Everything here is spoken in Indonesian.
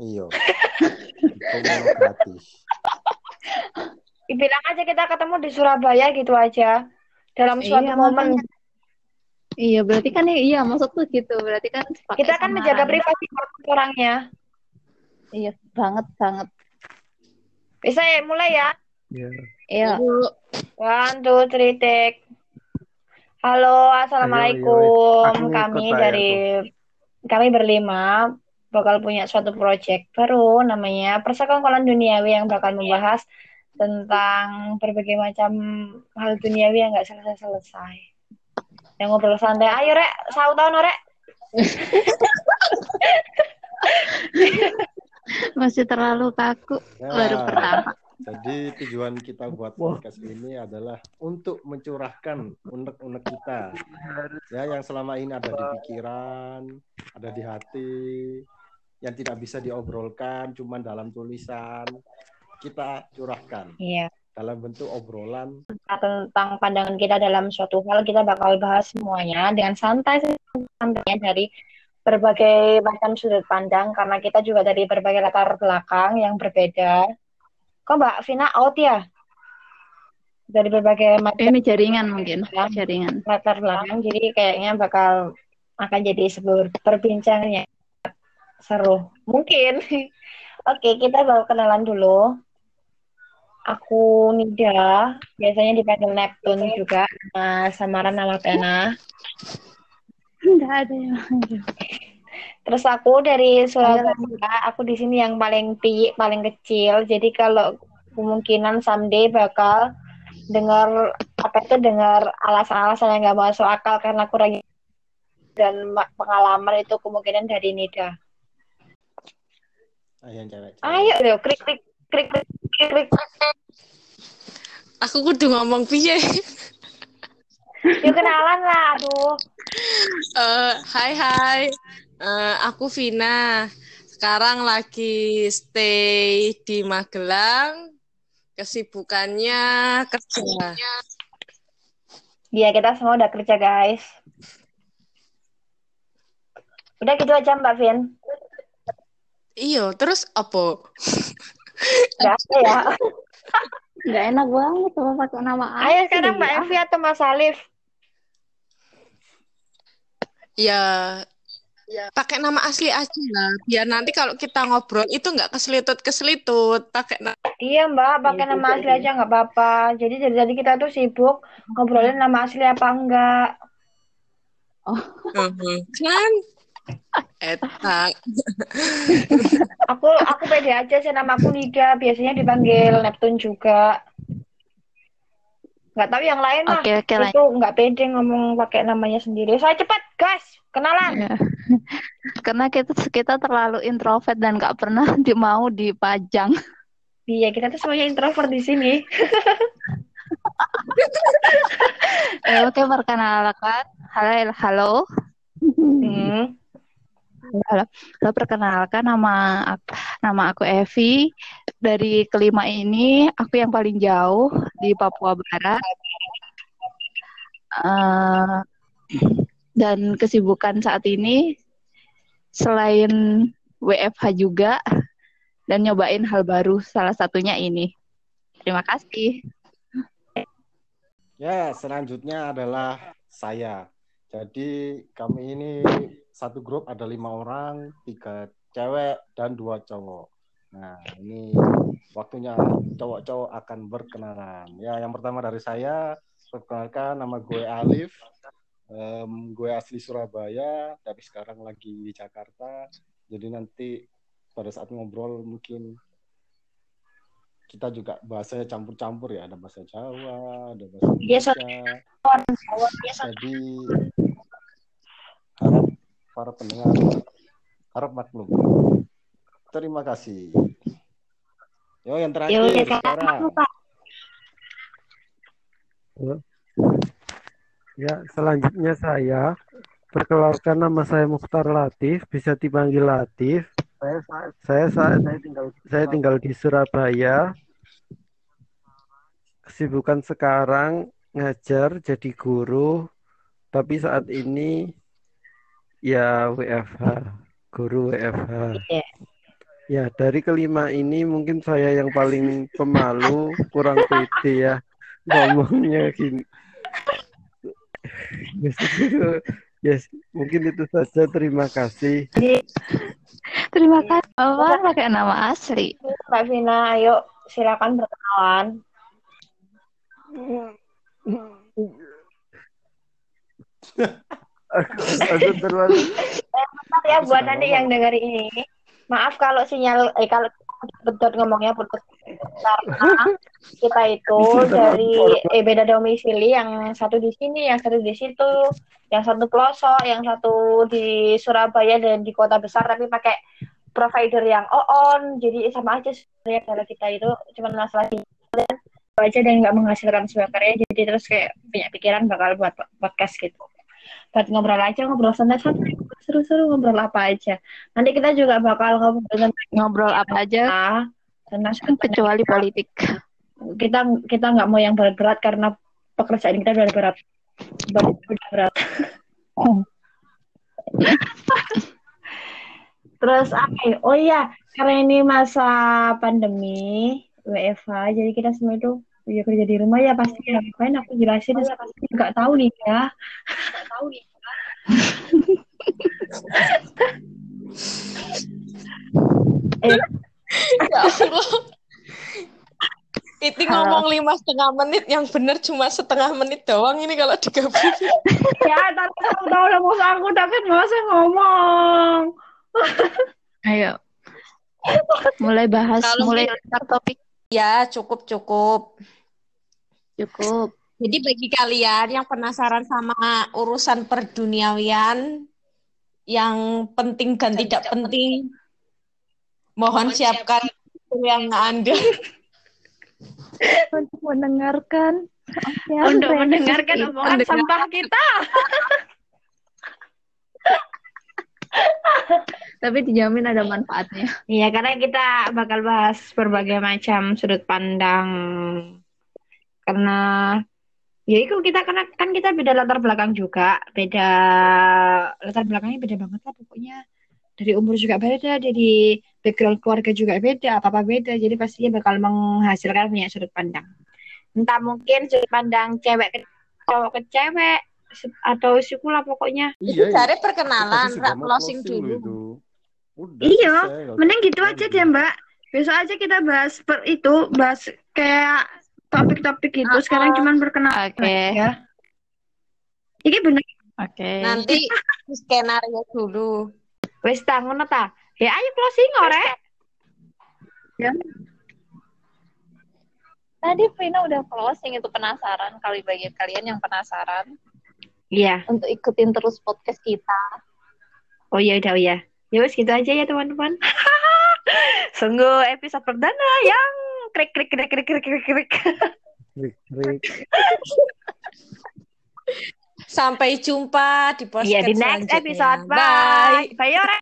Iya. Itu gratis. Bilang aja kita ketemu di Surabaya gitu aja. Dalam suatu Iya, momen. makanya. Iya, berarti kan iya maksudku gitu. Berarti kan Kita kan menjaga privasi orangnya. Iya, banget banget. Bisa ya, mulai ya. Ya. Iya. One, two, three, take. Halo, assalamualaikum. Ayo, ayo. Kami dari kami berlima bakal punya suatu project baru namanya Persekongkolan Duniawi yang bakal membahas tentang berbagai macam hal duniawi yang nggak selesai-selesai. Yang ngobrol santai. Ayo rek, sau tahun rek. Masih terlalu kaku Ya, baru pertama. Jadi tujuan kita buat podcast ini adalah untuk mencurahkan unek-unek kita. Ya, yang selama ini ada di pikiran, ada di hati, yang tidak bisa diobrolkan cuman dalam tulisan. Kita curahkan Iya. dalam bentuk obrolan. Tentang pandangan kita dalam suatu hal kita bakal bahas semuanya dengan santai santainya dari berbagai macam sudut pandang karena kita juga dari berbagai latar belakang yang berbeda. Kok Mbak Vina out ya? Dari berbagai macam Ini jaringan mungkin, jaringan. latar belakang, jadi kayaknya bakal akan jadi sebuah perbincangan yang seru. Mungkin. Oke, kita bawa kenalan dulu. Aku Nida, biasanya dipanggil Neptune juga, nama samaran nama pena. Enggak ada yang manggil. Terus aku dari Surabaya, aku di sini yang paling tinggi, paling kecil. Jadi kalau kemungkinan someday bakal dengar apa itu dengar alasan-alasan yang nggak masuk akal karena kurang dan ma- pengalaman itu kemungkinan dari Nida. Yang cewek. Ayo, yo, krik krik krik krik krik. krik. Aku kudu ngomong piye? Yuk kenalan lah, aduh. Eh, hai hai. Eh, aku Vina. Sekarang lagi stay di Magelang. Kesibukannya kerja. Iya, kita semua udah kerja, guys. Udah gitu aja, Mbak Vin. Iya, terus apa? Gak ada ya. Enggak enak banget sama pakai nama Ayo sekarang Mbak ya. Evi atau Mas Alif. Ya, pakai nama asli aja lah. Biar nanti kalau kita ngobrol itu nggak keselitut-keselitut. Pakai na- Iya Mbak, pakai nama asli aja nggak apa-apa. Jadi dari tadi kita tuh sibuk ngobrolin nama asli apa enggak. Mhm. kan? Eta. Aku aku pede aja sih nama aku Nida, biasanya dipanggil Neptune juga. Nggak tahu yang lain mah. Oke, oke lanjut. Itu nggak pede ngomong pakai namanya sendiri. Saya cepat, guys, kenalan. Ya. Karena kita kita terlalu introvert dan nggak pernah di, mau dipajang. Iya, kita tuh semuanya introvert di sini. Eh, oke, perkenalkan. Halo, halo. Hmm. Halo, halo, perkenalkan nama aku, nama aku Evi. Dari kelima ini, aku yang paling jauh di Papua Barat. Eh, dan kesibukan saat ini selain WFH juga dan nyobain hal baru, salah satunya ini. Terima kasih. Ya, selanjutnya adalah saya. Jadi kami ini satu grup ada lima orang, tiga cewek dan dua cowok. Nah, ini waktunya cowok-cowok akan berkenalan. Ya, yang pertama dari saya, perkenalkan nama gue Alif. Em, gue asli Surabaya, tapi sekarang lagi di Jakarta. Jadi nanti pada saat ngobrol mungkin kita juga bahasanya campur-campur ya, ada bahasa Jawa, ada bahasa Iya, Indonesia. Jawa biasa. Jadi para pendengar harap maklum. Terima kasih. Yo yang terakhir Ya udah, Kak. sekarang. Pak. Ya, selanjutnya saya perkenalkan nama saya Mukhtar Latif, bisa dipanggil Latif. Saya saat saya saat saya tinggal saya tinggal di Surabaya. Kesibukan sekarang ngajar jadi guru, tapi saat ini ya WFH, guru WFH. Iya. Ya, dari kelima ini mungkin saya yang paling pemalu, kurang pede ya ngomongnya gini. Yes, yes, mungkin itu saja. Terima kasih. Terima kasih. Bapak pakai nama asli. Mbak Vina, ayo silakan berkenalan. Aku, aku terlalu Maaf ya buat nanti yang denger ini. Maaf kalau sinyal eh kalau betul ngomongnya putus karena kita itu dari eh beda domisili yang satu di sini, yang satu di situ, yang satu pelosok, yang satu di Surabaya dan di kota besar tapi pakai provider yang on jadi sama aja sebenarnya kalau kita itu cuma masalah aja dan nggak menghasilkan suaranya jadi terus kayak punya pikiran bakal buat podcast gitu buat ngobrol aja ngobrol santai-santai seru-seru ngobrol apa aja. Nanti kita juga bakal ngobrol Ngobrol apa aja? tentang kecuali politik. kita kita nggak mau yang berat-berat karena pekerjaan kita udah berat. Berat berat. Terus apa ya? oh iya karena ini masa pandemi WFH jadi kita semua itu ya kerja di rumah ya pasti ya ngapain aku jelasin saya pasti nggak tahu nih ya nggak tahu nih eh Ya Allah. Itu ngomong lima setengah menit, yang bener cuma setengah menit doang ini kalau digabung. ya tapi aku tahu lah mau aku tapi usah ngomong Ayo. Mulai bahas, Kalau mulai topik. Ya, cukup cukup. Cukup. Jadi bagi kalian yang penasaran sama urusan perduniawian yang penting dan tidak penting, mohon siapkan yang Anda. Untuk mendengarkan. Untuk mendengarkan omongan sampah kita Tapi dijamin ada manfaatnya. Iya, karena kita bakal bahas berbagai macam sudut pandang. Karena ya itu kita karena kan kita beda latar belakang juga, beda latar belakangnya beda banget lah pokoknya. Dari umur juga beda, dari background keluarga juga beda, apa-apa beda. Jadi pastinya bakal menghasilkan punya sudut pandang. Entah mungkin sudut pandang cewek ke cowok ke cewek atau suku lah pokoknya. Iya, iya. Cari perkenalan, rak closing dulu. itu. Udah, Iya, selesai, nggak Mending gitu aja deh Mbak. Besok aja kita bahas per itu, bahas kayak topik-topik itu. Sekarang cuman perkenalan Oke. ya. Iki bener Oke. Nanti skenario dulu. wis ta ngono ta. Ya ayo closing orek. Tadi Vina udah closing itu penasaran kali bagi kalian yang penasaran Iya. untuk ikutin terus podcast kita. Oh iya udah oh iya. Ya wis gitu aja ya teman-teman. Sungguh episode perdana yang krik krik krik krik krik krik krik. Klik. Sampai jumpa di podcast Iya di next selanjutnya. episode. Bye. Bye. Bye.